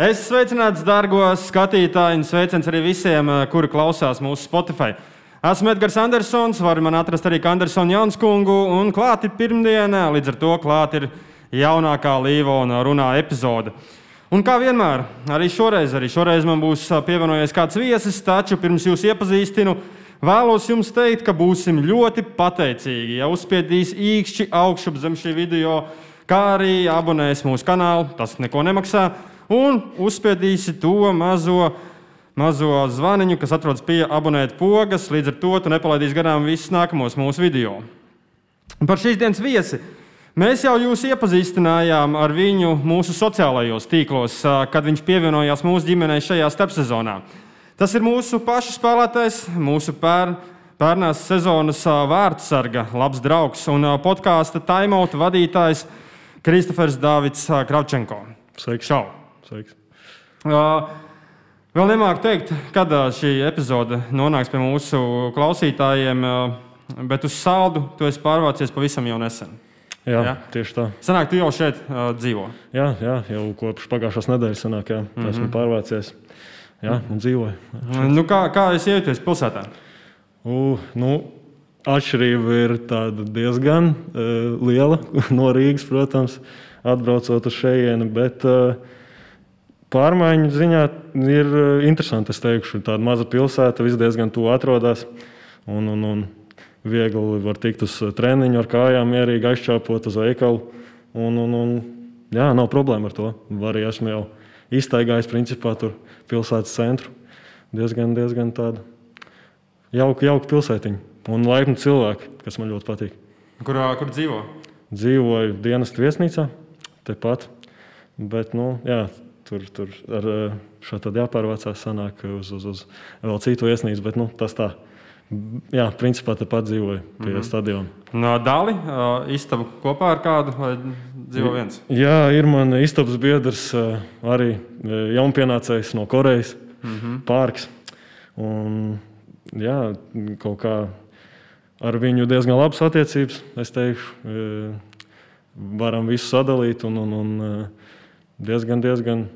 Es sveicināts, dārgos skatītāji, un sveiciens arī visiem, eh, kuri klausās mūsu Spotify. Esmu Edgars Andersons, var man atrast arī Andersonu Janskungu, un klāt ir pirmdiena, līdz ar to klāt ir jaunākā Līvona runā epizode. Un kā vienmēr, arī šoreiz, arī šoreiz man būs pievienojies kāds viesis, taču pirms jūs iepazīstinu, vēlos jums teikt, ka būsim ļoti pateicīgi, ja uzspiedīs īkšķi augšup zem šī video, kā arī abonēs mūsu kanālu, tas neko nemaksā un uzspiedīsi to mazo, mazo zvaniņu, kas atrodas pie abonēt pogas. Līdz ar to tu nepalaidīsi garām visus nākamos mūsu video. Par šīs dienas viesi. Mēs jau jūs iepazīstinājām ar viņu mūsu sociālajos tīklos, kad viņš pievienojās mūsu ģimenei šajā starpsezonā. Tas ir mūsu pašu spēlētājs, mūsu pēr, pērnās sezonas vārdsarga, labs draugs un podkāstu taimauta vadītājs Kristofers Dārvids Kravčenko. Sveiks! Čau! Sveiks. Uh, vēl nemāku teikt, kad šī epizode nonāks pie mūsu klausītājiem, bet uz saldu tu esi pārvācies pavisam jau nesen. Jā, jā, tieši tā. Sanāk, tu jau šeit uh, dzīvo. Jā, jā, jau kopš pagājušās nedēļas sanāk, jā, mm -hmm. esmu pārvācies. Jā, un dzīvoju. Nu, kā, kā es jūtos pilsētā? Uh, nu, atšķirība ir diezgan uh, liela no Rīgas, protams, atbraucot uz šejienu. Bet, uh, Pārmaiņu ziņā ir eh, interesanti. Es teikšu, tāda maza pilsēta, viss diezgan tuvu atrodas. Un, un, un viegli var tikt uz eh, treniņu ar kājām, mierīgi aizčāpot uz veikalu. Un, un, un, jā, nav problēma ar to. Arī esmu jau iztaigājis principā tur pilsētas centru. Diezgan, diezgan tāda jauka, jauka pilsētiņa un laipni cilvēki, kas man ļoti patīk. Kur, kur dzīvo? Dzīvoju dienas viesnīcā, tepat. Bet, nu, jā, tur, tur ar eh, šo tad jāpārvācās sanāk uz, uz, uz vēl citu viesnīcu, bet nu, tas tā. Jā, principā tepat dzīvoju pie mm -hmm. stadiona. No Dāli, uh, istaba kopā ar kādu vai dzīvo viens? Jā, ir man istabas biedrs, uh, arī jaunpienācējs no Korejas, mm -hmm. Pārks. Un, jā, kaut kā ar viņu diezgan labas attiecības, es teikšu. Varam visu sadalīt un, un, un diezgan, diezgan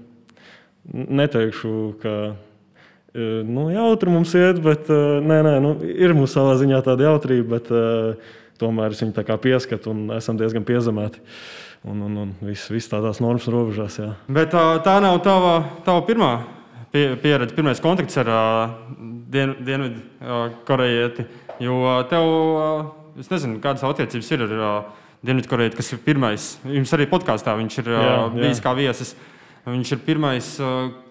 neteikšu, ka e, nu, jautri mums iet, bet e, nē, nē, nu, ir mums savā ziņā tāda jautrība, bet uh, tomēr es viņu pieskatu un esam diezgan piezemēti. Un, un, un viss, viss tādās normas robežās. Jā. Bet tā nav tava, tava pirmā pie, pieredze, pirmais kontakts ar dien, Dienvidu korejieti. Jo tev, es nezinu, kādas attiecības ir ar uh, Dienvidkorejieti, kas ir pirmais. Jums arī podkāstā viņš ir uh, jā, bijis jā. kā viesis. Viņš ir pirmais,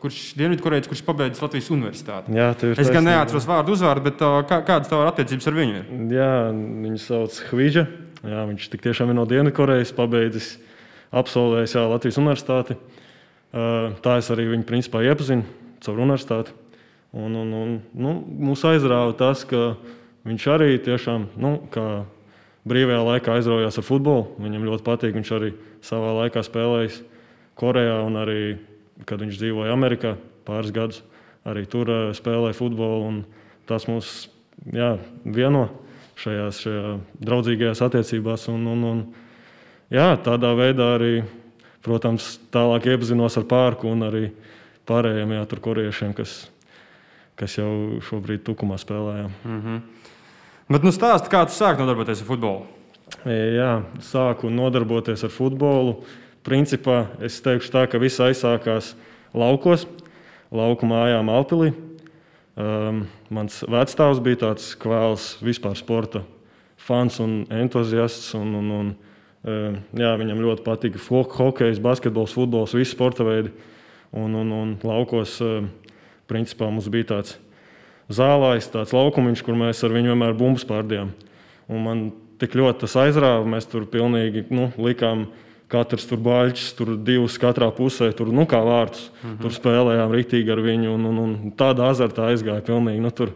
kurš Dienvidkorejs, kurš pabeidzis Latvijas universitāti. Jā, es gan neatceros vārdu uzvārdu, bet kā, kādas tavas attiecības ar viņu ir? Jā, viņu sauc Hvīģa. Jā, viņš tiešām ir no Dienvidkorejas, pabeidzis, absolvējis jā, Latvijas universitāti. Tā es arī viņu principā iepazinu caur universitāti. Un, un, un, nu, mūs aizrāva tas, ka viņš arī tiešām, nu, brīvajā laikā aizraujās ar futbolu. Viņam ļoti patīk, viņš arī savā laikā spēlējis Korejā un arī, kad viņš dzīvoja Amerikā pāris gadus, arī tur uh, spēlēja futbolu. Tas mūs jā, vieno šajās, šajā draudzīgajās attiecībās. Un, un, un, jā, tādā veidā arī, protams, tālāk iepazinos ar pārku un arī pārējiem jā, korejiešiem, kas, kas jau šobrīd tukumā spēlē. Mm -hmm. Bet nu stāsti, kā tu sāki nodarboties ar futbolu? Jā, sāku nodarboties ar futbolu principā es teikšu tā, ka viss aizsākās laukos, lauku mājām Alpilī. Um, mans vecstāvs bija tāds kvēls vispār sporta fans un entuziasts. Un, un, un, um, jā, viņam ļoti patika hokejs, basketbols, futbols, visi sporta veidi. Un, un, un laukos um, principā mums bija tāds zālājs, tāds laukumiņš, kur mēs ar viņu vienmēr bumbas pārdījām. Un man tik ļoti tas aizrāva, mēs tur pilnīgi nu, likām Katrs tur baļķis, tur divas katrā pusē, tur nu, kā vārds. Mm -hmm. Tur spēlējām rītīgi ar viņu. Un, un, un tāda azarta aizgāja pilnīgi. Nu, tur,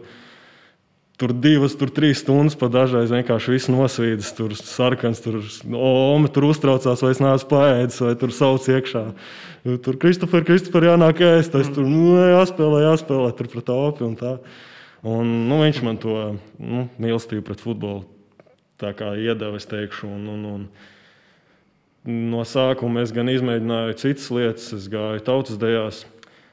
tur divas, tur trīs stundas pat dažreiz vienkārši viss nosvīdis. Tur sarkans, tur Ome tur uztraucās, vai es neesmu paēdis, vai tur sauc iekšā. Tur Kristofer, Kristofer jānāk ēst. Es tur nu, jāspēlē, jāspēlē tur pret opi un tā. Un, nu, viņš man to nu, mīlestību pret futbolu iedeva, es teikšu. Un, un, un, no sākuma es gan izmēģināju citas lietas, es gāju tautas dejās,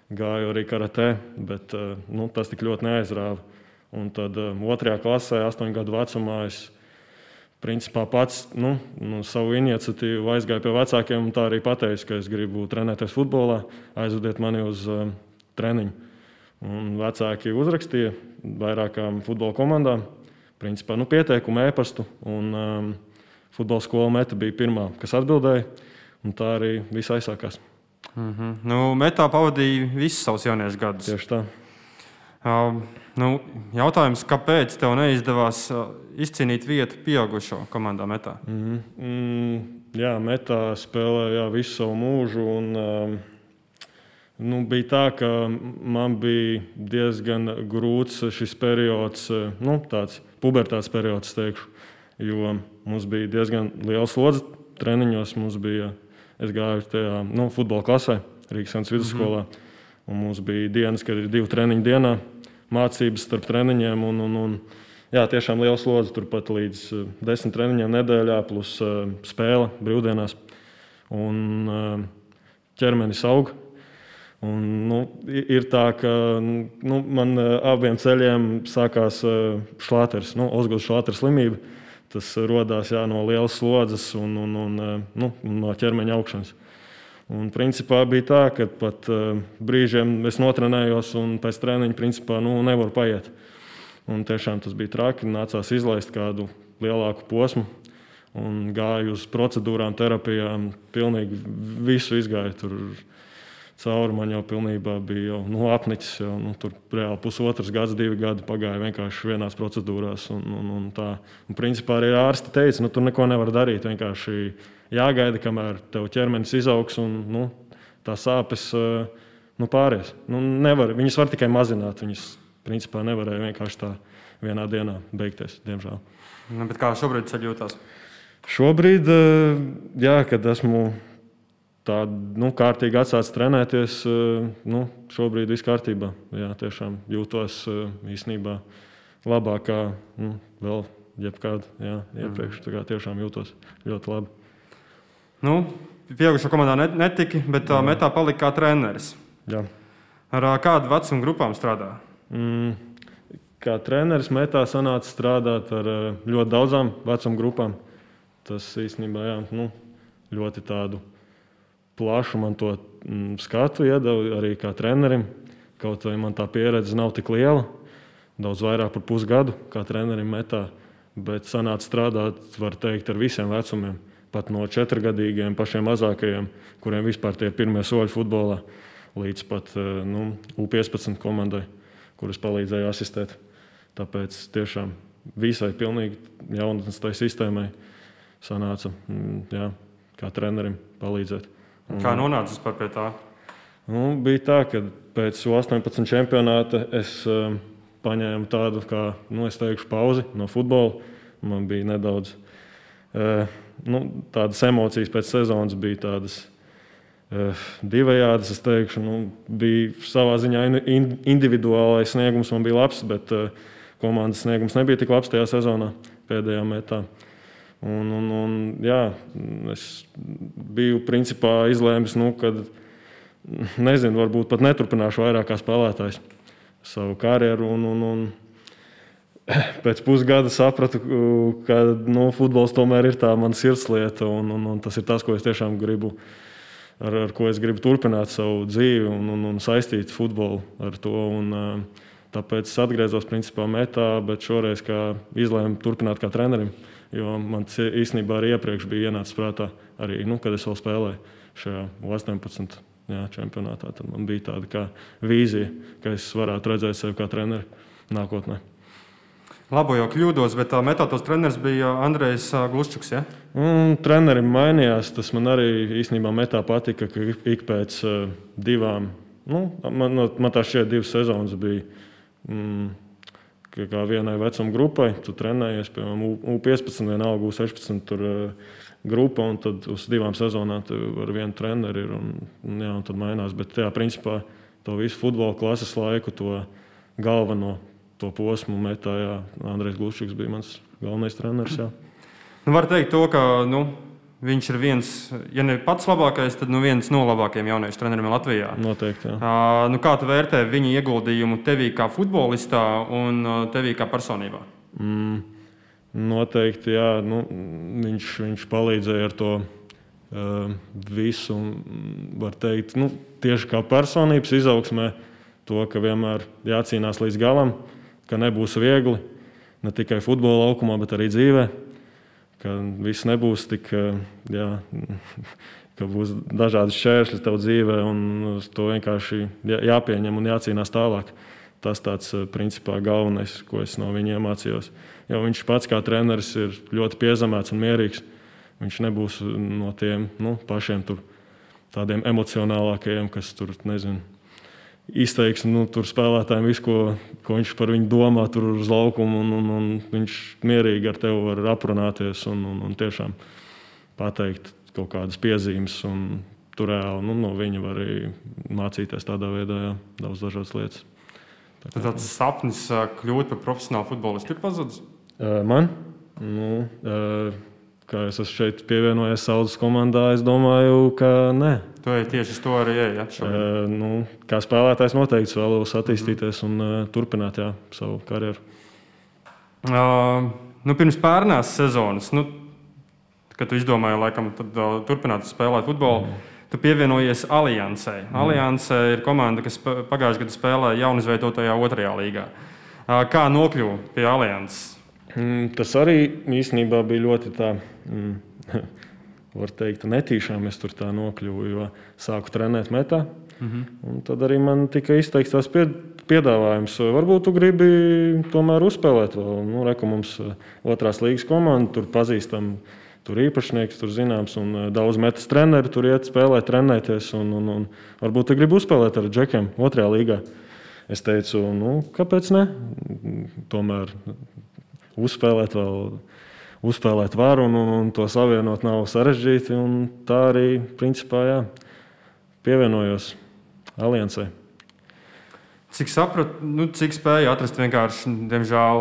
gāju arī karatē, bet nu, tas tik ļoti neaizrāva. Un tad otrajā klasē, astoņu gadu vecumā, es principā pats nu, nu, savu iniciatīvu aizgāju pie vecākiem un tā arī pateicu, ka es gribu trenēties futbolā, aizvediet mani uz uh, treniņu. Un vecāki uzrakstīja vairākām futbola komandām, principā nu, pieteikumu e-pastu. Un, um, futbola skola meta bija pirmā, kas atbildēja, un tā arī viss aizsākās. Mm -hmm. nu, metā pavadīja visus savus jauniešu gadus. Tieši tā. Nu, jautājums, kāpēc tev neizdevās izcīnīt vietu pieaugušo komandā metā? Mm -hmm. mm, jā, metā spēlēja visu savu mūžu. Un, um, nu, bija tā, ka man bija diezgan grūts šis periods, nu, tāds pubertātes periods, teikšu, jo mums bija diezgan liela slodze treniņos. Bija, es gāju tajā nu, futbola klasē, Rīgas Sankts vidusskolā. Mm -hmm. Un mums bija dienas, kad ir divi treniņi dienā mācības starp treniņiem. Un, un, un, jā, tiešām liela slodze turpat līdz uh, desmit treniņiem nedēļā, plus uh, spēle brīvdienās. Un uh, ķermenis aug. Un, nu, ir tā, ka nu, man abiem ceļiem sākās šlāters, nu, Ozguls šlāters slimība. Tas radās no lielas slodzes un, un, un nu, no ķermeņa augšanas. Un principā bija tā, ka pat uh, brīžiem es notrenējos un pēc treniņa principā nu, nevaru paiet. Un tiešām tas bija traki. Nācās izlaist kādu lielāku posmu un gāju uz procedūrām, terapijām. Pilnīgi visu izgāju tur cauri. Man jau pilnībā bija jau, nu, apnicis. Jau, nu, tur reāli pusotrs gads, divi gadi pagāja vienkārši vienās procedūrās. Un, un, un tā. un principā arī ārsti teica, nu, tur neko nevar darīt. Vienkārši jāgaida, kamēr tev ķermenis izaugs un nu, tā sāpes eh, nu, pāries. Nu, nevar, viņas var tikai mazināt. Viņas principā nevarēja vienkārši tā vienā dienā beigties, diemžēl. Nu, kā šobrīd jūtas? Šobrīd, eh, jā, kad esmu tā nu, kārtīgi atsācis trenēties, eh, nu, šobrīd viss kārtībā. Jā, tiešām jūtos īstenībā labākā nu, vēl jebkāda iepriekš. Mm. Tiešām jūtos ļoti labi. Nu, Pieaugušo komandā netika, bet Jā. metā palika kā treneris. Jā. Ar kādu vecumu grupām strādā? Mm, kā treneris metā sanāca strādāt ar ļoti daudzām vecuma grupām. Tas īstenībā jā, nu, ļoti tādu plašu man to mm, skatu iedeva arī kā trenerim. Kaut arī man tā pieredze nav tik liela, daudz vairāk par pusgadu kā trenerim metā, bet sanāca strādāt, var teikt, ar visiem vecumiem pat no četrgadīgiem, pašiem mazākajiem, kuriem vispār tie ir pirmie soļi futbolā, līdz pat eh, nu, U15 komandai, kuras palīdzēja asistēt. Tāpēc tiešām visai pilnīgi jaunatnes tai sistēmai sanāca mm, jā, kā trenerim palīdzēt. Un, kā nonācis pie tā? Nu, bija tā, ka pēc 18 čempionāta es uh, paņēmu tādu, kā nu, teikšu, pauzi no futbola. Man bija nedaudz uh, nu, tādas emocijas pēc sezonas bija tādas uh, divējādas. Es teikšu, nu, bija savā ziņā in, individuālais sniegums, man bija labs, bet uh, komandas sniegums nebija tik labs tajā sezonā, pēdējā metā. Un, un, un, jā, es biju principā izlēmis, nu, ka nezinu, varbūt pat neturpināšu vairāk kā spēlētājs savu karjeru. Un, un, un, pēc pusgada sapratu, ka nu, futbols tomēr ir tā mana sirdslieta, un, un, un tas ir tas, ko es tiešām gribu, ar, ar ko es gribu turpināt savu dzīvi un, un, un saistīt futbolu ar to. Un, tāpēc es atgriezos principā metā, bet šoreiz izlēmu turpināt kā trenerim. Jo man īstenībā arī iepriekš bija ienācis prātā, arī, nu, kad es vēl spēlēju šajā 18. Jā, čempionātā. Tad man bija tāda vīzija, ka es varētu redzēt sevi kā treneri nākotnē. Labo jau kļūdos, bet tā metodas treneris bija Andrejs Gluščuks. Ja? Un, trenerim mainījās. Tas man arī īstenībā metā patika, ka ik pēc uh, divām, nu, man, man tā šķiet, divas sezonas bija. Mm, kā vienai vecuma grupai, tu trenējies, piemēram, U15, vienalga U16 tur, uh, grupa, un tad uz divām sezonām ar vienu treneri ir. Un, un, jā, un tad mainās. Bet, jā, principā, to visu futbola klases laiku, to galveno to posmu metā. Jā. Andrejs Glušs bija mans galvenais treneris. Jā. Nu, var teikt, to, ka nu, Viņš ir viens, ja ne pats labākais, tad nu viens no labākajiem jauniešu treneriem Latvijā. Noteikti. Uh, nu, kā tu vērtē viņa ieguldījumu tevī kā futbolistā un uh, tevī kā personībā? Mm, noteikti, jā. Nu, viņš, viņš palīdzēja ar to uh, visu, var teikt, nu, tieši kā personības izaugsmē, to, ka vienmēr jācīnās līdz galam, ka nebūs viegli ne tikai futbola laukumā, bet arī dzīvēm ka viss nebūs tik, eh, jā, ka būs dažādi šķēršļi tev dzīvē, un to vienkārši jāpieņem un jācīnās tālāk. Tas tāds eh, principā galvenais, ko es no viņa iemācījos. Jo viņš pats kā treneris ir ļoti piezemēts un mierīgs. Viņš nebūs no tiem nu, pašiem tur, tādiem emocionālākajiem, kas tur nezinu izteiks nu, spēlētājiem visu, ko, ko viņš par viņu domā, tur uz laukuma. Un, un, un viņš mierīgi ar tevi var aprunāties un, un, un tiešām pateikt kaut kādas piezīmes. Tur reāli nu, no viņa var arī mācīties tādā veidā, jā, daudz dažādas lietas. Tā kā, tāds sapnis kļūt par profesionālu futbolistu ir pazudis? Man? Nu, kā es esmu šeit pievienojies Saudas komandā, es domāju, ka nē. Tu ej tieši uz to arī ej, ja, uh, nu, kā spēlētājs noteikti vēlos attīstīties un uh, turpināt jā, savu karjeru. Uh, nu, pirms pārnās sezonas, nu, kad tu izdomāji, laikam, tad, uh, turpināt spēlēt futbolu, mm. tu pievienojies Aliansai. Mm. Alianse ir komanda, kas pagājušajā gadā spēlēja jaunizveidotajā otrajā līgā. Uh, kā nokļuva pie Alianses? Mm, tas arī īstenībā bija ļoti tā, mm, var teikt, netīšām es tur tā nokļuvu, jo sāku trenēt metā. Mm -hmm. Tad arī man tika izteikts tas piedāvājums. Varbūt tu gribi tomēr uzspēlēt vēl. Nu, Reku mums eh, otrās līgas komanda, tur pazīstam. Tur īpašnieks, tur zināms, un eh, daudz metas treneri tur iet spēlēt, trenēties. Un, un, un varbūt tu gribi uzspēlēt ar džekiem otrajā līgā. Es teicu, nu, kāpēc ne? Tomēr uzspēlēt vēl. Uzspēlēt varu un, un, un to savienot nav sarežģīti. Tā arī principā jā, pievienojos aliansai. Cik sapratu, nu, cik spēju atrast vienkārši, diemžēl,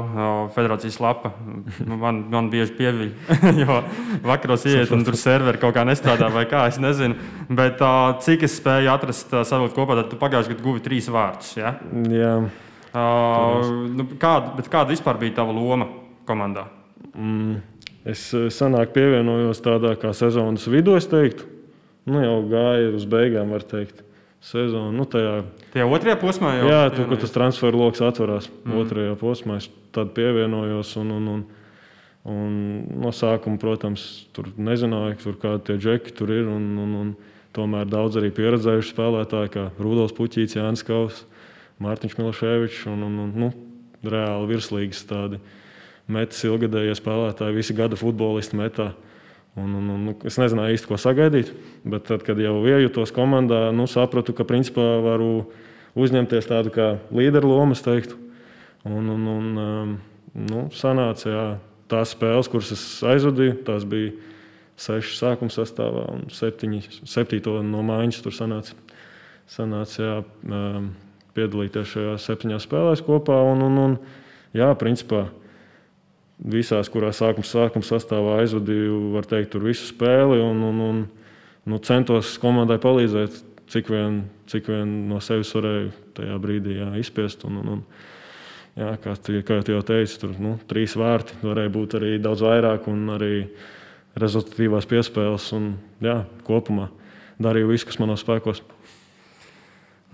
federācijas lapa. Man, man bieži pieviļ, jo vakaros iet un tur serveri kaut kā nestrādā vai kā, es nezinu. Bet cik es spēju atrast, savilkt kopā, tad tu pagājušajā gadā guvi trīs vārdus. Ja? Jā. Uh, nu, kāda, kāda vispār bija tava loma? Komandā? Mm, es eh, senāk pievienojos tādā kā sezonas vidū, es teiktu. Nu, jau gāja uz beigām, var teikt. Sezonu, nu, tajā, tajā otrajā posmā jau jā, tur, kur tas transferu lokus atverās. Mm. Otrajā posmā es tad pievienojos. Un, un, un, un no sākuma, protams, tur nezināju, tur kādi tie džeki tur ir. Un, un, un, tomēr daudz arī pieredzējuši spēlētāji, kā Rudolf Puķīts, Jānis Kaus, Mārtiņš Milševičs un, un, un nu, reāli virslīgas tādi metas ilgadējie spēlētāji, visi gada futbolisti metā. Un, un, un, nu, es nezināju īsti, ko sagaidīt. Bet tad, kad jau iejutos komandā, nu, sapratu, ka principā varu uzņemties tādu kā līderu lomu, teiktu. Un, un, un um, nu, sanāca, jā, tās spēles, kuras es aizvadīju, tās bija seši sākuma sastāvā un septiņi, septīto no mājas tur sanāca. sanāca jā, um, piedalīties šajās septiņās spēlēs kopā. Un, un, un, jā, principā, visās, kurās sākuma, sākuma sastāvā aizvadīju, var teikt, tur visu spēli un, un, un nu, centos komandai palīdzēt, cik vien, cik vien no sevis varēju tajā brīdī jā, izspiest. Un, un, un, jā, kā, kā jau teicu, tur nu, trīs vārti varēja būt arī daudz vairāk un arī rezultatīvās piespēles. Un, jā, kopumā darīju visu, kas manos spēkos.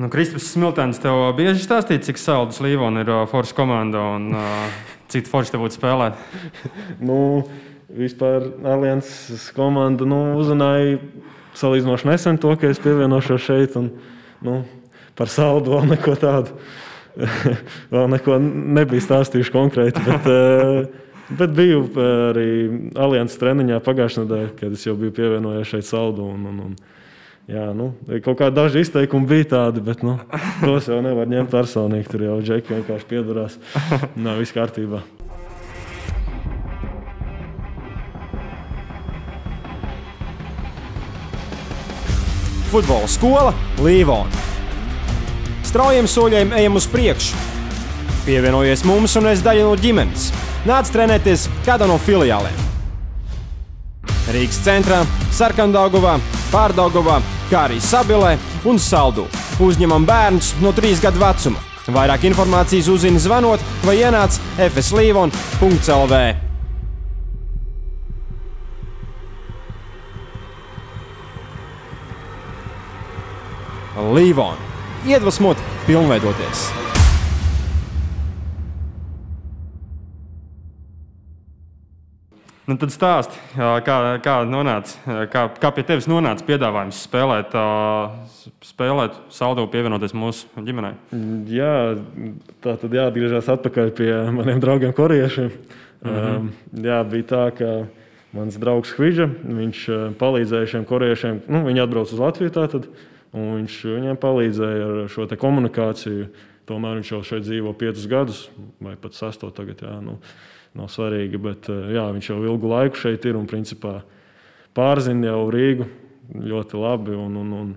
Nu, Kristofers Smiltēns tev bieži stāstīja, cik saldus Līvona ir uh, Forša komanda un uh, cik forši te būtu spēlēt. nu, vispār Alianses komanda nu, uzrunāja salīdzinoši nesen to, ka es pievienošos šeit. Un, nu, par saldu vēl neko tādu. vēl neko nebija stāstījuši konkrēti. Bet, uh, bet biju arī Alianses treniņā pagājušajā nedēļā, kad es jau biju pievienojies šeit saldu. Un, un, un, Jā, nu, kaut kā daži izteikumi bija tādi, bet nu, tos jau nevar ņemt personīgi. Tur jau džeki vienkārši piedurās. Nav viss kārtībā. Futbola skola Līvona. Straujiem soļiem ejam uz priekšu. Pievienojies mums un es daļu no ģimenes. Nāc trenēties kādā no filiālēm. Rīgas centrā, Sarkandaugovā, Pārdaugavā, kā arī Sabilē un Saldū. Uzņemam bērnus no 3 gadu vecuma. Vairāk informācijas uzzini zvanot vai ienāc fslīvon.lv. Līvon iedvesmot, pilnveidoties! Nu, tad stāsti, kā, kā, nonāc, kā, kā pie tevis nonāca piedāvājums spēlēt, spēlēt saldu, pievienoties mūsu ģimenei. Jā, tā tad jāatgriežas atpakaļ pie maniem draugiem, korejiešiem. Mm -hmm. jā, bija tā, ka mans draugs Hvīža, viņš palīdzēja šiem korejiešiem. Nu, viņi atbrauca uz Latviju, tātad, un viņš viņiem palīdzēja ar šo komunikāciju. Tomēr viņš jau šeit dzīvo piecus gadus, vai pat sesto tagad. Jā, nu nav svarīgi. Bet eh, jā, viņš jau ilgu laiku šeit ir un principā pārzina jau Rīgu ļoti labi. Un, un, un,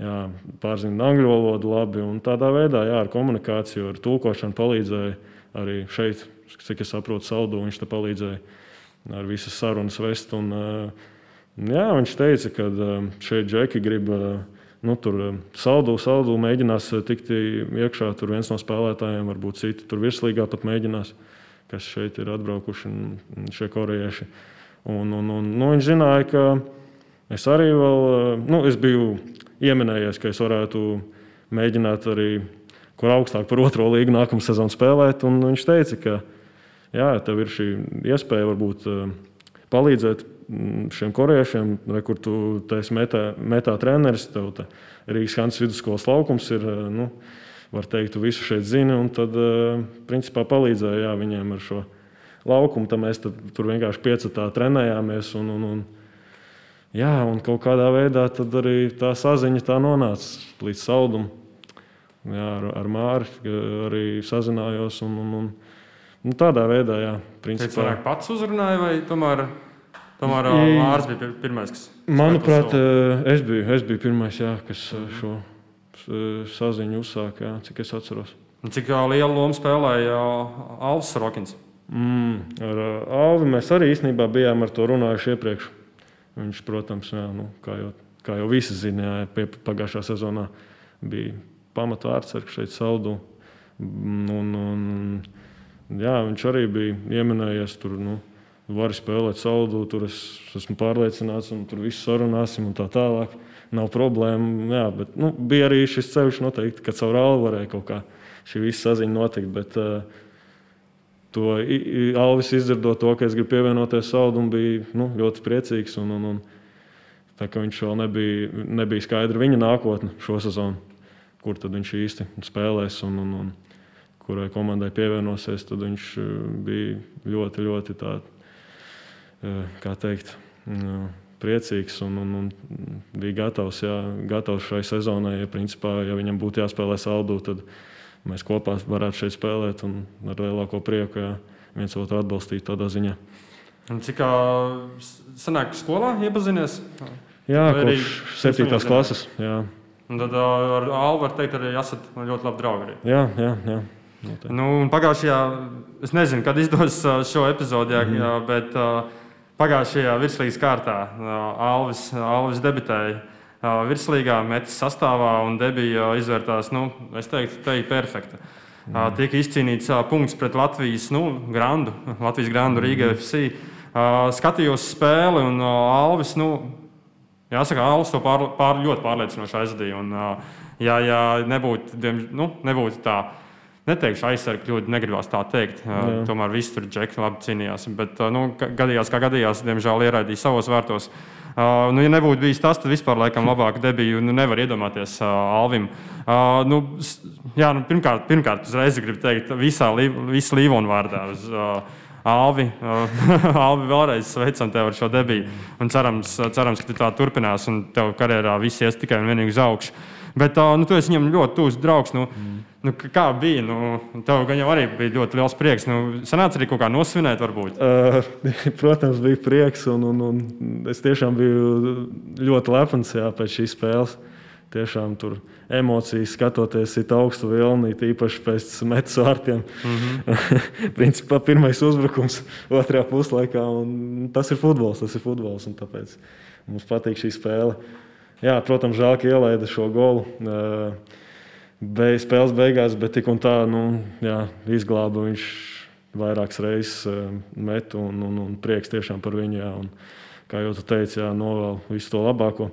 jā, pārzina angļu valodu labi. Tādā veidā jā, ar komunikāciju, ar tulkošanu palīdzēja arī šeit, cik es saprotu, saldu. Viņš te palīdzēja ar visas sarunas vest. Un, eh, jā, viņš teica, ka eh, šeit džeki grib. Nu, tur saldu, saldu mēģinās tikt iekšā. Tur viens no spēlētājiem, varbūt citi tur virslīgā pat mēģinās. Uh, kas šeit ir atbraukuši, šie korejieši. Un, un, un, nu, viņš zināja, ka es arī vēl, nu, es biju ieminējies, ka es varētu mēģināt arī kur augstāk par otro līgu nākamā sezonu spēlēt. Viņš teica, ka jā, tev ir šī iespēja varbūt eh, palīdzēt mm, šiem korejiešiem, re, kur tu esi metā, metā treneris, tev te Rīgas Hanses vidusskolas laukums ir. Eh, nu, var teikt, visu šeit zini. Un tad, eh, principā, palīdzēja jā, viņiem ar šo laukumu. Tad mēs tad, tur vienkārši piecetā trenējāmies. Un, un, un, jā, un kaut kādā veidā arī tā saziņa tā nonāca līdz saldumam. Jā, ar, ar Māri arī sazinājos. Un, un, un, un tādā veidā, jā, principā. Jūs pats uzrunājāt, vai tomēr, tomēr Mārcis bija pirmais, kas. Manuprāt, eh, es biju, es biju pirmais, jā, kas -hmm. šo saziņu uzsāka, jā, cik es atceros. Cik lielu lomu spēlēja Alvis Rokins? Mm, ar Alvi mēs arī īstenībā bijām ar to runājuši iepriekš. Viņš, protams, jā, nu, kā, jau, kā jau visi zināja, pagājušā sezonā bija pamatvārds šeit saldu. Un, un, jā, viņš arī bija ieminējies tur. Nu, Vari spēlēt saldu, tur es esmu pārliecināts, un tur viss sarunāsim un tā tālāk nav problēma. Jā, bet, nu, bija arī šis ceļš, noteikti, ka caur Alvu varēja kaut kā šī visa saziņa notikt. Bet, uh, To Alvis izdzirdot to, ka es gribu pievienoties Saudam, bija nu, ļoti priecīgs. Un, un, un, tā kā viņš vēl nebija, nebija skaidra viņa nākotne šo sezonu, kur tad viņš īsti spēlēs un, un, un kurai komandai pievienosies, tad viņš eh, bija ļoti, ļoti tāds, kā teikt, priecīgs un, un, un bija gatavs, jā, gatavs šai sezonai. Ja, principā, ja viņam būtu jāspēlē saldu, tad mēs kopā varētu šeit spēlēt un ar lielāko prieku jā, viens otru atbalstīt tādā ziņā. Un cik senāk skolā iepazinies? Jā, Vai kopš 7. klases. Jā. Un tad ar Alvu var teikt, arī esat ļoti labi draugi. Arī. Jā, jā. jā. Noteikti. Nu, pagājušajā, es nezinu, kad izdos šo epizodi, jā, mm. jā, bet uh, Pagājušajā virslīgas kārtā Alvis, Alvis debitēja virslīgā, metas sastāvā un debija izvērtās, nu, es teiktu, te ir perfekta. Mm. Tika izcīnīts punkts pret Latvijas nu, grandu, Latvijas grandu Rīgā mm. FC. Skatījos spēli un Alvis, nu, jāsaka, Alvis to pār, pār, ļoti pārliecinoši aizvadīja. Un, ja, ja nebūtu, nu, nebūtu tā neteikšu aizsargu kļūdu, negribās tā teikt. Jā. Tomēr viss tur džekļi labi cīnījās. Bet, nu, gadījās, kā gadījās, diemžēl ieraidīja savos vārtos. Uh, nu, ja nebūtu bijis tas, tad vispār laikam labāk debiju nu, nevar iedomāties uh, Alvim. Uh, nu, jā, nu, pirmkārt, pirmkārt, uzreiz gribu teikt, visā Līvona vārdā. Uz, uh, Alvi, uh, Alvi, vēlreiz sveicam tevi ar šo debiju. Un cerams, cerams, ka tā turpinās un tev karjerā viss ies tikai un vienīgi uz augšu. Bet uh, nu, tu esi viņam ļoti tuvs draugs. Nu, mm. Nu, kā bija? Nu, tev gan jau arī bija ļoti liels prieks. Nu, sanāca arī kaut kā nosvinēt, varbūt. Uh, protams, bija prieks. Un, un, un es tiešām biju ļoti lepns jā, pēc šīs spēles. tiešām tur emocijas skatoties, ir augstu vilni, īpaši pēc metu vārtiem. Mm -hmm. Principā pirmais uzbrukums otrajā puslaikā, tas ir futbols. Tas ir futbols tāpēc mums patīk šī spēle. Jā, protams, žēl, ka ielaida šo golu. Beig, spēles beigās, bet tik un tā nu, jā, izglāba viņš vairākas reizes metu un, un, un prieks tiešām par viņu. Jā, un, kā jau teicu, jā, novēl visu to labāko.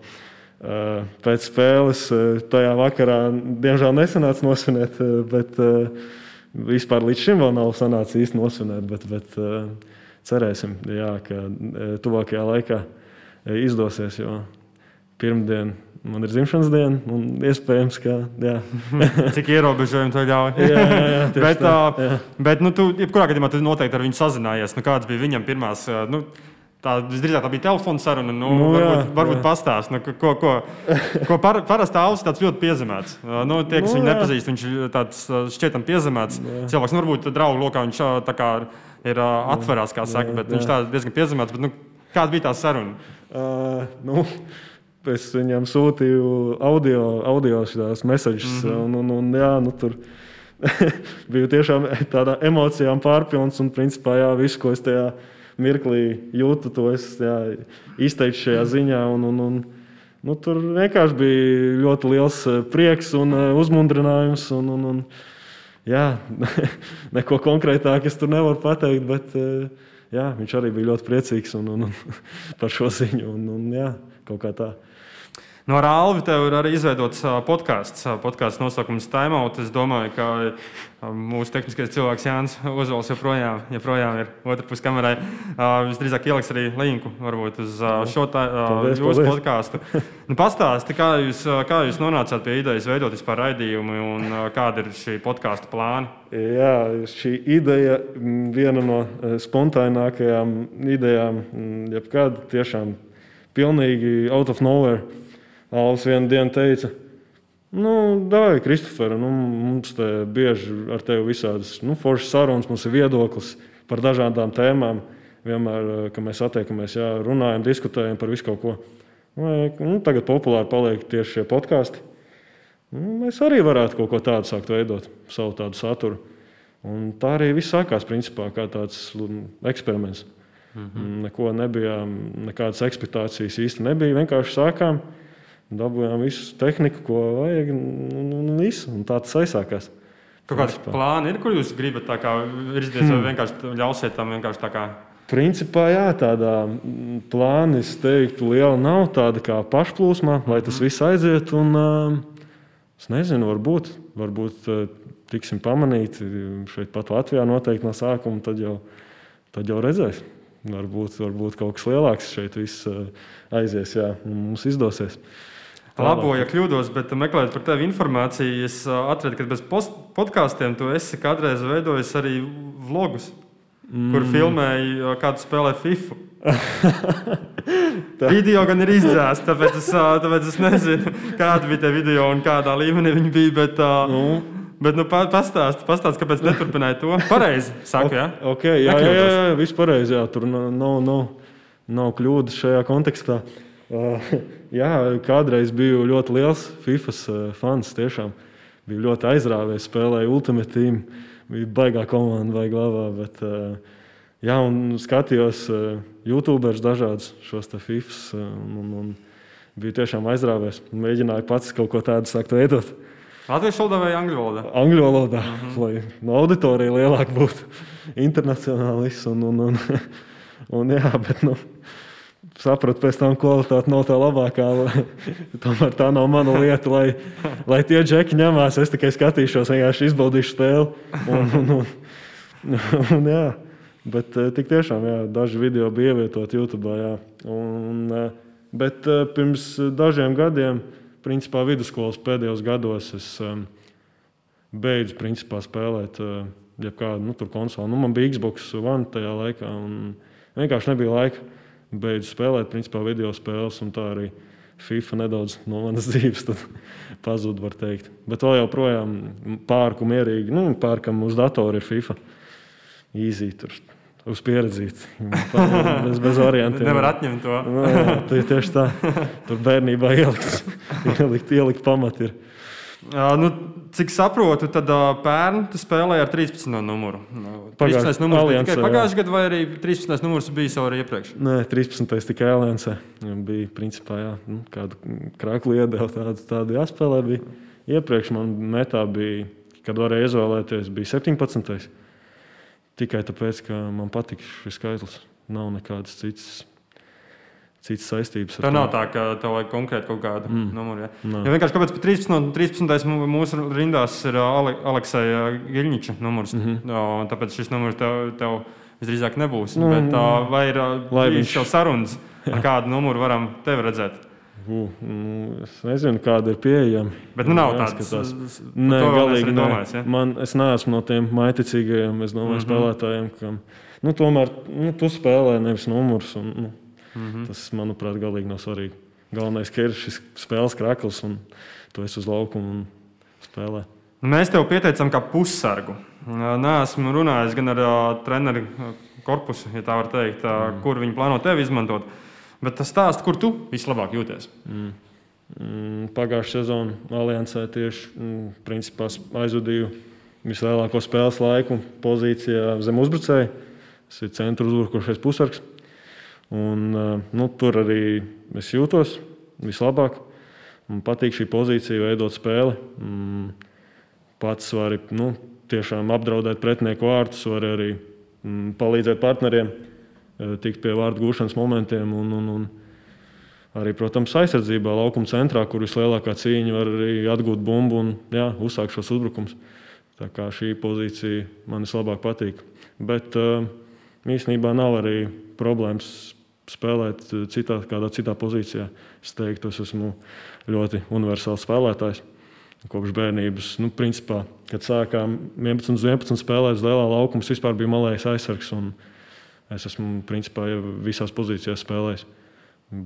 Pēc spēles tajā vakarā, diemžēl, nesanāca nosvinēt, bet vispār līdz šim vēl nav sanācis īsti nosvinēt. Bet, bet cerēsim, jā, ka tuvākajā laikā izdosies. Jo pirmdien man ir dzimšanas diena, un iespējams, ka. Cik ierobežojumi to ļauj? jā, jā, jā, bet, tā, jā. bet nu, tu, jebkurā gadījumā, tu noteikti ar viņu sazinājies. Nu, kāds bija viņam pirmās? Nu, Tā visdrīzāk tā bija telefona saruna. Nu, nu, varbūt jā, varbūt pastāst, nu, ko, ko, ko par, parasti ausis tāds ļoti piezemēts. Nu, tie, kas nu, viņu jā. nepazīst, viņš ir tāds šķietam piezemēts jā. cilvēks. Nu, varbūt draugu lokā viņš kā, ir atverās, kā saka, bet jā. viņš tā diezgan piezemēts. Bet, nu, kāda bija tā saruna? Uh, nu. Es viņam sūtīju audio, audio šīs messages, mm -hmm. un, un, un jā, nu, tur bija tiešām tādā emocijām pārpilns. Un, principā, jā, viss, ko es tajā mirklī jūtu to, es jā, izteicu šajā ziņā. Un, un, un, nu, tur vienkārši bija ļoti liels eh, prieks un eh, uzmundrinājums. Un, un, un, jā, neko konkrētāk es tur nevaru pateikt, bet eh, jā, viņš arī bija ļoti priecīgs un, un, un, par šo ziņu. Un, un, jā, kaut kā tā. No Rāles tev ir arī izveidots podkāsts. Podkāsts nosaukums Time Out. Es domāju, ka mūsu tehniskais cilvēks Jānis Ozols joprojām, joprojām ir otrpus kamerai. Visdrīzāk ieliks arī linku varbūt uz šo tā, paldies, jūsu paldies. podkāstu. Nu, Pastāsti, kā jūs, kā jūs nonācāt pie idejas veidot vispār raidījumu un kāda ir šī podkāstu plāna? Jā, šī ideja viena no spontānākajām idejām, jebkāda tiešām pilnīgi out of nowhere Alans vienā dienā teica, nu, dāvāj, Kristofer, nu, mums te bieži ar tevi visādas nu, foršas sarunas, mums ir viedoklis par dažādām tēmām. Vienmēr, eh, kad mēs satiekamies, jā, runājam, diskutējam par visu kaut ko. Vai, nu, tagad populāri paliek tieši šie podkāsti. Nu, mēs arī varētu kaut ko tādu sākt veidot, savu tādu saturu. Un tā arī viss sākās principā kā tāds eksperiments. Mm -hmm. Neko nebija, nekādas ekspektācijas īsti nebija. Vienkārši sākām dabūjām visu tehniku, ko vajag, un, un, un visu. Un tā tas aizsākās. Kaut kāds plāns ir, kur jūs gribat virzīties, hmm. vai vienkārši ļausiet tam vienkārši tā kā. Principā, jā, tādā plānā es teiktu, liela nav tāda kā pašplūsma, lai tas viss aiziet. Un, uh, es nezinu, varbūt, varbūt uh, tiksim pamanīti šeit pat Latvijā noteikti no sākuma, tad jau, tad jau redzēs. Varbūt, varbūt kaut kas lielāks šeit viss uh, aizies, un mums izdosies. Labo, ja kļūdos, bet meklējot par tevi informāciju, es atradu, ka bez podkāstiem tu esi kādreiz veidojis arī vlogus, mm. kur filmēji kādu spēlē FIFA. video gan ir izdzēsts, tāpēc es, tāpēc es nezinu, kāda bija tā video un kādā līmenī viņi bija. Bet, nu. Bet, nu, pastāst, pastāst, kāpēc neturpināji to? Pareizi, saku, jā? Okay, jā, jā, jā, jā, viss pareizi, jā, tur nav, nav, nav, nav kļūdas šajā kontekstā. Uh, jā, kādreiz biju ļoti liels FIFA uh, fans. Tiešām bija ļoti aizrāvies, spēlēja Ultimate Team. Bija baigā komanda, baigā glābā. Bet, uh, jā, un skatījos YouTuberus dažādus šos FIFA. Un, un bija tiešām aizrāvies. Mēģināju pats kaut ko tādu sākt veidot. Latvijas valodā vai angļu valodā? Angļu valodā, uh mhm. -huh. lai no auditorija lielāka būtu internacionālis. Un, un, un, un, jā, bet, nu, sapratu, pēc tam kvalitāte nav tā labākā. Tomēr tā nav mana lieta, lai, lai tie džeki ņemās. Es tikai skatīšos, vienkārši izbaudīšu spēli. Un, un, un, un, jā. Bet eh, tik tiešām jā, daži video bija ievietoti YouTube. Jā. Un, eh, bet eh, pirms dažiem gadiem, principā vidusskolas pēdējos gados, es beidzu principā, spēlēt jebkādu nu, konsoli. Nu, man bija Xbox One tajā laikā, un vienkārši nebija laika beidzu spēlēt, principā, video spēles, un tā arī FIFA nedaudz no manas dzīves pazuda, var teikt. Bet vēl joprojām pārku mierīgi, nu, pārkam uz datora ir FIFA. Easy, tur uz pieredzīt. Bez, bez variantiem. Nevar atņemt to. nu, jā, tieši tā. Tur bērnībā ielikts, ielikt, ielikt pamati. Ir. Uh, nu, cik saprotu, tad uh, pērn tu spēlēji ar 13. numuru. Nu, 13. numurs bija tikai pagājušajā gadā, vai arī 13. numurs bija jau arī iepriekš? Nē, 13. tikai Aliansē. Bija principā jā, nu, kādu krāklu iedēlu, tādu, tādu jāspēlē. Bija. Iepriekš man metā bija, kad varēja izvēlēties, bija 17. Tikai tāpēc, ka man patīk šis skaitlis. Nav nekādas citas citas saistības. Tā nav tā, ka tev vajag konkrēti kaut kādu mm. numuru. Ja? No. ja vienkārši kāpēc 13, 13. mūsu rindās ir Ale, Alekseja Giļņiča numurs. Mm -hmm. no, tāpēc šis numurs tev, tev visdrīzāk nebūs. Nu, Bet, uh, vai ir bijis jau sarunas, ar kādu numuru varam tevi redzēt? Uh, nu, es nezinu, kāda ir pieejama. Bet nu, nav tāds - Nē, galīgi nē. Domājis, ja? Man, es neesmu no tiem maiticīgajiem, es domāju, mm -hmm. spēlētājiem, kam nu, tomēr nu, tu spēlē nevis numurus. Un, nu, Mm -hmm. Tas, manuprāt, galīgi nav svarīgi. Galvenais ir šis spēles krāklis, un tu esi uz laukuma un spēlē. Mēs tev pieteicām kā pussargu. Nē, esmu runājis gan ar uh, treneru korpusu, ja tā var teikt, uh, mm. kur viņi plāno tevi izmantot. Bet tas stāsta, kur tu vislabāk jūties. Mm. Mm, Pagājušā sezonā Aliansē tieši mm, principā, aizvadīju vislielāko spēles laiku pozīcijā zem uzbrucēja. Tas ir centra uzbrukošais pusargs. Un, nu, tur arī es jūtos vislabāk. Man patīk šī pozīcija, veidot spēli. Mm, pats var nu, tiešām apdraudēt pretinieku vārdus, var arī mm, palīdzēt partneriem, tikt pie vārdu gūšanas momentiem. Un, un, un arī, protams, aizsardzībā, laukuma centrā, kur vislielākā cīņa var arī atgūt bumbu un jā, uzsākt šos uzbrukumus. Tā kā šī pozīcija man vislabāk patīk. Bet īstenībā nav arī problēmas spēlēt eh, citā, kādā citā pozīcijā. Es teiktu, es esmu ļoti universāls spēlētājs. Kopš bērnības, nu, principā, kad sākām 11, 11 spēlēt, lielā laukuma vispār bija malējis aizsargs. Es esmu principā visās pozīcijās spēlējis.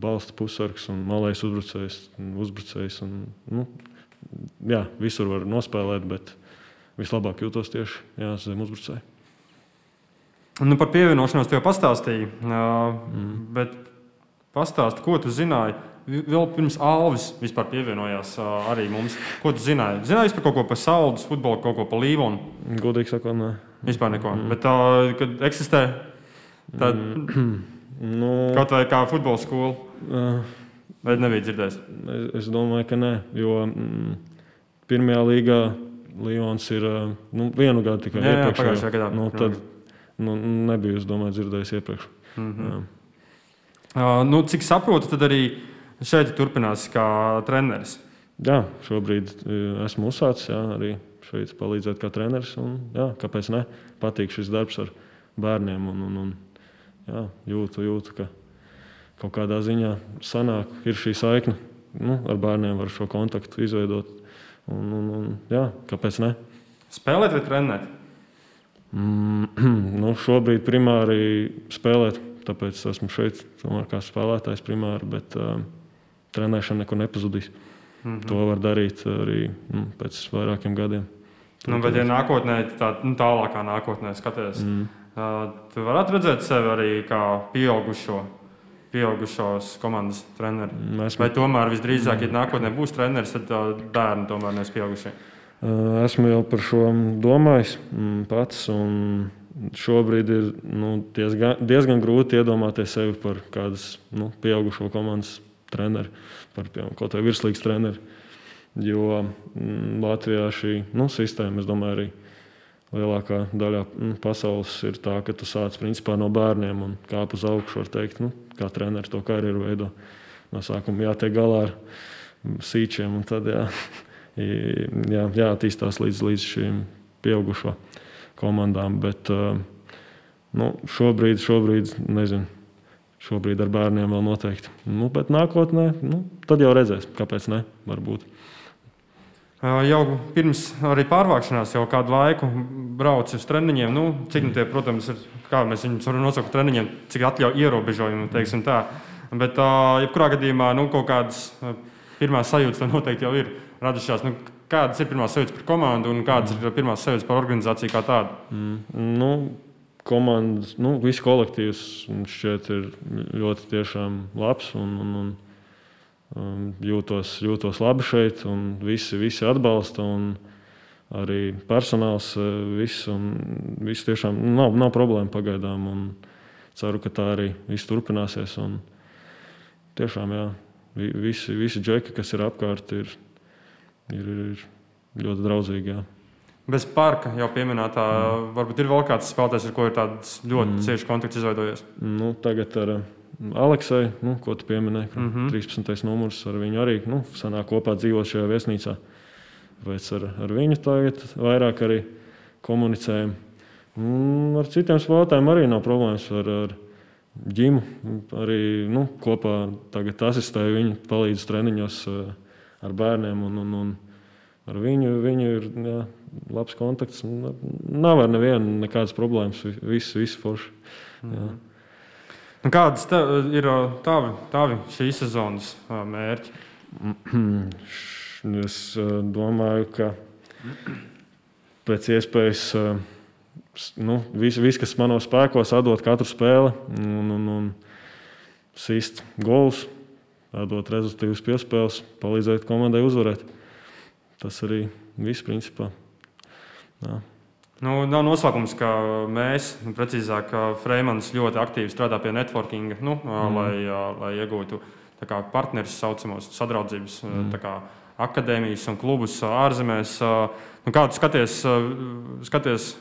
Balsta pusargs un malējis uzbrucējs. uzbrucējs un, nu, jā, visur var nospēlēt, bet vislabāk jūtos tieši jā, zem uzbrucēja. Nu, par pievienošanos tev pastāstīju. Mm. Bet pastāsti, ko tu zināji? Vēl pirms Alvis vispār pievienojās arī mums. Ko tu zināji? Zināji par kaut ko par Saudus, futbolu, kaut ko par Līvonu? Godīgi sakot, nē. Vispār neko. Mm. Bet tā, kad eksistē, tad mm. nu, kaut vai kā futbola skola. Uh. Vai nebija dzirdējis? Es, es domāju, ka nē. Jo mm, pirmajā līgā Līons ir nu, vienu gadu tikai iepriekšējā gadā. Nu, tad, nu, nebiju es domāju, dzirdējis iepriekš. Mm -hmm. uh, nu, cik saprotu, tad arī šeit turpinās kā treneris. Jā, šobrīd esmu uzsācis jā, arī šeit palīdzēt kā treneris. Un, jā, kāpēc ne? Patīk šis darbs ar bērniem. Un, un, un, jā, jūtu, jūtu, ka kaut kādā ziņā sanāk, ir šī saikne nu, ar bērniem, var šo kontaktu izveidot. Un, un, un, jā, kāpēc ne? Spēlēt vai trenēt? Mm, nu, šobrīd primāri spēlēt, tāpēc esmu šeit tomēr, kā spēlētājs primāri, bet uh, trenēšana nekur nepazudīs. Mm -hmm. To var darīt arī nu, pēc vairākiem gadiem. Nu, bet, ja nākotnē, tā, nu, tālākā nākotnē skaties, mm. uh, tu varētu redzēt sevi arī kā pieaugušo, pieaugušos komandas treneri. Esmu... Vai tomēr visdrīzāk, ja nākotnē būs treneris, tad uh, bērni tomēr nes pieaugušie? Esmu jau par šo domājis mm, pats. Šobrīd ir nu, diezgan, diezgan grūti iedomāties sevi par kādas nu, pieaugušo komandas treneri, par piemēram, kaut vai virslīgas treneri. Jo mm, Latvijā šī nu, sistēma, es domāju, arī lielākā daļā mm, pasaules ir tā, ka tu sāc principā, no bērniem un kāp uz augšu, var teikt, nu, kā treneris to karjeru veido. No sākuma jātiek galā ar sīčiem un tad jā, jā, jāattīstās līdz, līdz šīm pieaugušo komandām. Bet nu, šobrīd, šobrīd nezinu. Šobrīd ar bērniem vēl noteikti. Nu, bet nākotnē, nu, tad jau redzēs, kāpēc ne. Varbūt. Jau pirms arī pārvākšanās, jau kādu laiku braucu uz treniņiem. Nu, cik nu tie, protams, ir, kā mēs viņus varam nosaukt treniņiem, cik atļauj ierobežojumi, teiksim tā. Bet, jebkurā gadījumā, nu, kaut kādas pirmās sajūtas tam noteikti jau ir radušās. Nu, kādas ir pirmās sajūtas par komandu un kādas mm. ir pirmās sajūtas par organizāciju kā tādu? Mm. Nu, komandas, nu, viss kolektīvs šķiet ir ļoti labs. Un, un, un, um, jūtos, jūtos labi šeit, un visi, visi atbalsta. Arī personāls, viss, viss tiešām nav, nav problēma pagaidām. Ceru, ka tā arī viss turpināsies. Un tiešām, jā, visi, visi džeki, kas ir apkārt, ir, ir, ir ļoti draudzīgi. Jā. Bez parka jau pieminētā, mm. varbūt ir vēl kāds spēlētājs, ar ko ir tāds ļoti mm. cieši kontakts izveidojies. Nu, tagad ar Aleksai, nu, ko tu pieminēji, mm -hmm. 13. numurs ar viņu arī nu, sanāk kopā dzīvot šajā viesnīcā. Pēc ar, ar viņu tagad vairāk arī komunicējam. Un ar citiem spēlētājiem arī nav problēmas. Ar, ar ģimu arī nu, kopā asistēju viņu, palīdzu treniņos eh, ar bērniem. Un, un, un ar viņu, viņu ir jā, labs kontakts. Nav ar nevienu nekādas problēmas. Viss, viss forši. Mm -hmm. Nu, kādas ir tavi, tavi šīs sezonas mērķi? Es domāju, ka pēc iespējas nu, viss, vis, kas manos spēkos, atdot katru spēli un, un, un sist gols, atdot rezultātus piespēles, palīdzēt komandai uzvarēt. Tas arī viss principā. Jā. Nu, nav noslēpums, ka mēs, nu, precīzāk, Freemans ļoti aktīvi strādā pie networking, nu, mm. lai, lai iegūtu partnerus, saucamos sadraudzības mm. kā, akadēmijas un klubus ārzemēs. Nu, kā tu skaties, skaties,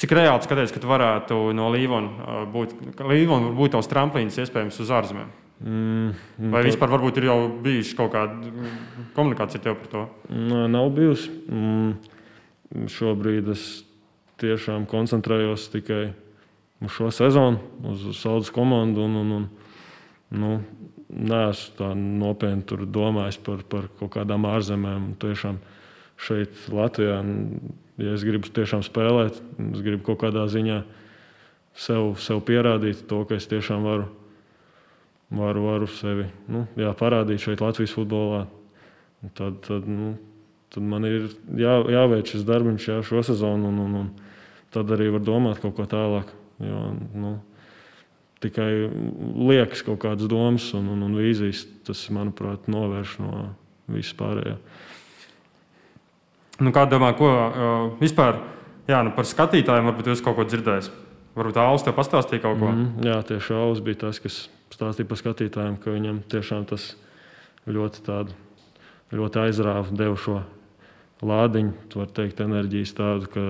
cik reāli skaties, ka tu varētu no Līvona būt, Līvona būt tavs tramplīns iespējams uz ārzemēm? Mm, Vai tā... vispār ir jau bijusi kaut kāda komunikācija tev par to? Nē, nav bijusi. Mm, šobrīd es tiešām koncentrējos tikai uz šo sezonu, uz Saudas komandu. Un, un, un, nu, Nē, es tā nopietni domāju par, par kaut kādām ārzemēm. Tiešām šeit, Latvijā, ja es gribu tiešām spēlēt, es gribu kaut kādā ziņā sev, sev pierādīt to, ka es tiešām varu, varu, varu sevi nu, jā, parādīt šeit, Latvijas futbolā. Tad, tad, nu, tad man ir jā, jāveic šis darbs jā, šo sezonu. Un, un, un, tad arī var domāt kaut ko tālāk. Jo, nu, tikai liekas kaut kādas domas un, un, un vīzijas, tas, manuprāt, novērš no vispārējā. Nu, kā domā, ko uh, vispār jā, nu par skatītājiem varbūt jūs kaut ko dzirdējat? Varbūt Alus te pastāstīja kaut ko. Mm, jā, tieši Alus bija tas, kas stāstīja par skatītājiem, ka viņam tiešām tas ļoti, tādu, ļoti aizrāva, deva šo lādiņu, var teikt, enerģijas tādu, ka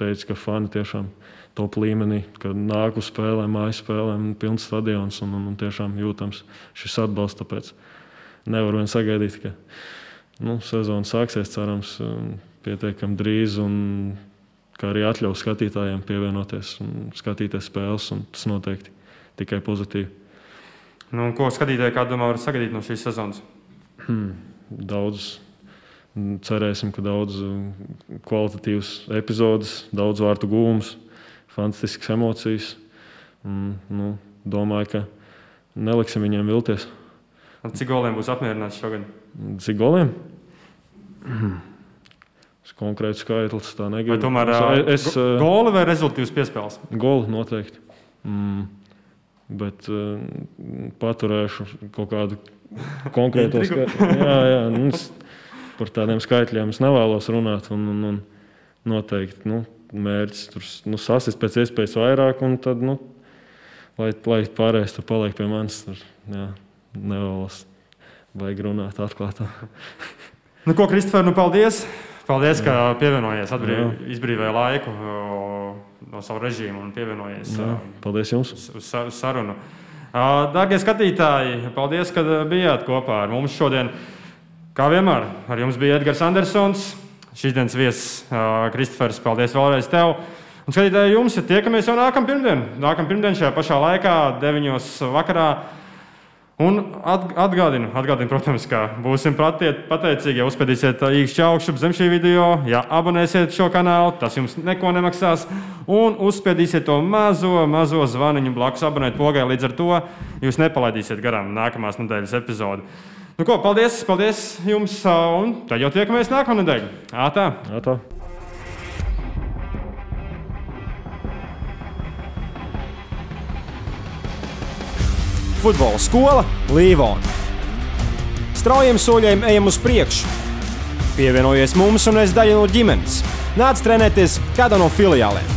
teica, ka fani tiešām top līmenī, ka nāk uz spēlēm, mājas spēlēm, pilns stadions un, un, un tiešām jūtams šis atbalsts. Tāpēc nevar vien sagaidīt, ka nu, sezona sāksies, cerams, pietiekami drīz. Un, kā arī atļaus skatītājiem pievienoties un skatīties spēles, un tas noteikti tikai pozitīvi. Nu, ko skatītāji, kā domā, var sagaidīt no šīs sezonas? Hmm, daudz Cerēsim, ka daudz uh, kvalitatīvas epizodes, daudz vārtu gūmus, fantastiskas emocijas. Un, nu, domāju, ka neliksim viņiem vilties. Un cik goliem būs apmierināts šogad? Cik goliem? Es konkrēti skaitlis tā negribu. Tomēr es, es, goli vai rezultātus piespēles? Goli noteikti. Mm, bet uh, paturēšu kaut kādu konkrētu skaitu. Jā, jā. Nu, par tādiem skaitļiem es nevēlos runāt. Un, un, un noteikti nu, mērķis tur nu, sasist pēc iespējas vairāk, un tad, nu, lai, lai pārējais tur paliek pie manis, tur jā, nevēlos vajag runāt atklātā. nu, ko, Kristofer, nu, paldies! Paldies, jā. ka pievienojies, atbrīv, izbrīvēja laiku no savu režīmu un pievienojies. Jā, paldies jums! Uz, uz, uz sarunu. Darbie skatītāji, paldies, ka bijāt kopā ar mums šodien. Kā vienmēr, ar jums bija Edgars Andersons. Šīs dienas viesis Kristofers, paldies vēlreiz tev. Un skatītāji, jums ir tiekamies jau nākamā pirmdiena. Nākamā pirmdiena šajā pašā laikā, 9. vakarā. Un atgādinu, atgādinu, protams, ka būsim pateicīgi, ja uzspēdīsiet īkšķi augšu zem šī video, ja abonēsiet šo kanālu, tas jums neko nemaksās, un uzspēdīsiet to mazo, mazo zvaniņu blakus abonēt pogai, līdz ar to jūs nepalaidīsiet garām nākamās nedēļas epizodi. Nu, ko, paldies, paldies jums, un tad jau tiekamies nākamā nedēļa. Ātā! Ātā. Futbola skola Līvona. Straujiem soļiem ejam uz priekšu. Pievienojies mums un es daļu no ģimenes. Nāc trenēties kādā no filiālēm.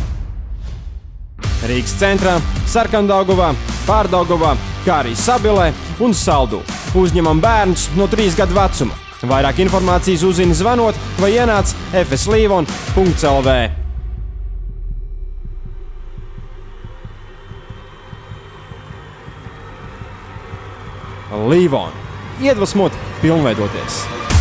Rīgas centrā, Sarkandaugovā, Pārdaugavā, kā arī Sabilē un Saldū. Uzņemam bērnus no 3 gadu vecuma. Vairāk informācijas uzzini zvanot vai ienāc fslīvon.lv. Līvon. Iedvesmot, pilnveidoties!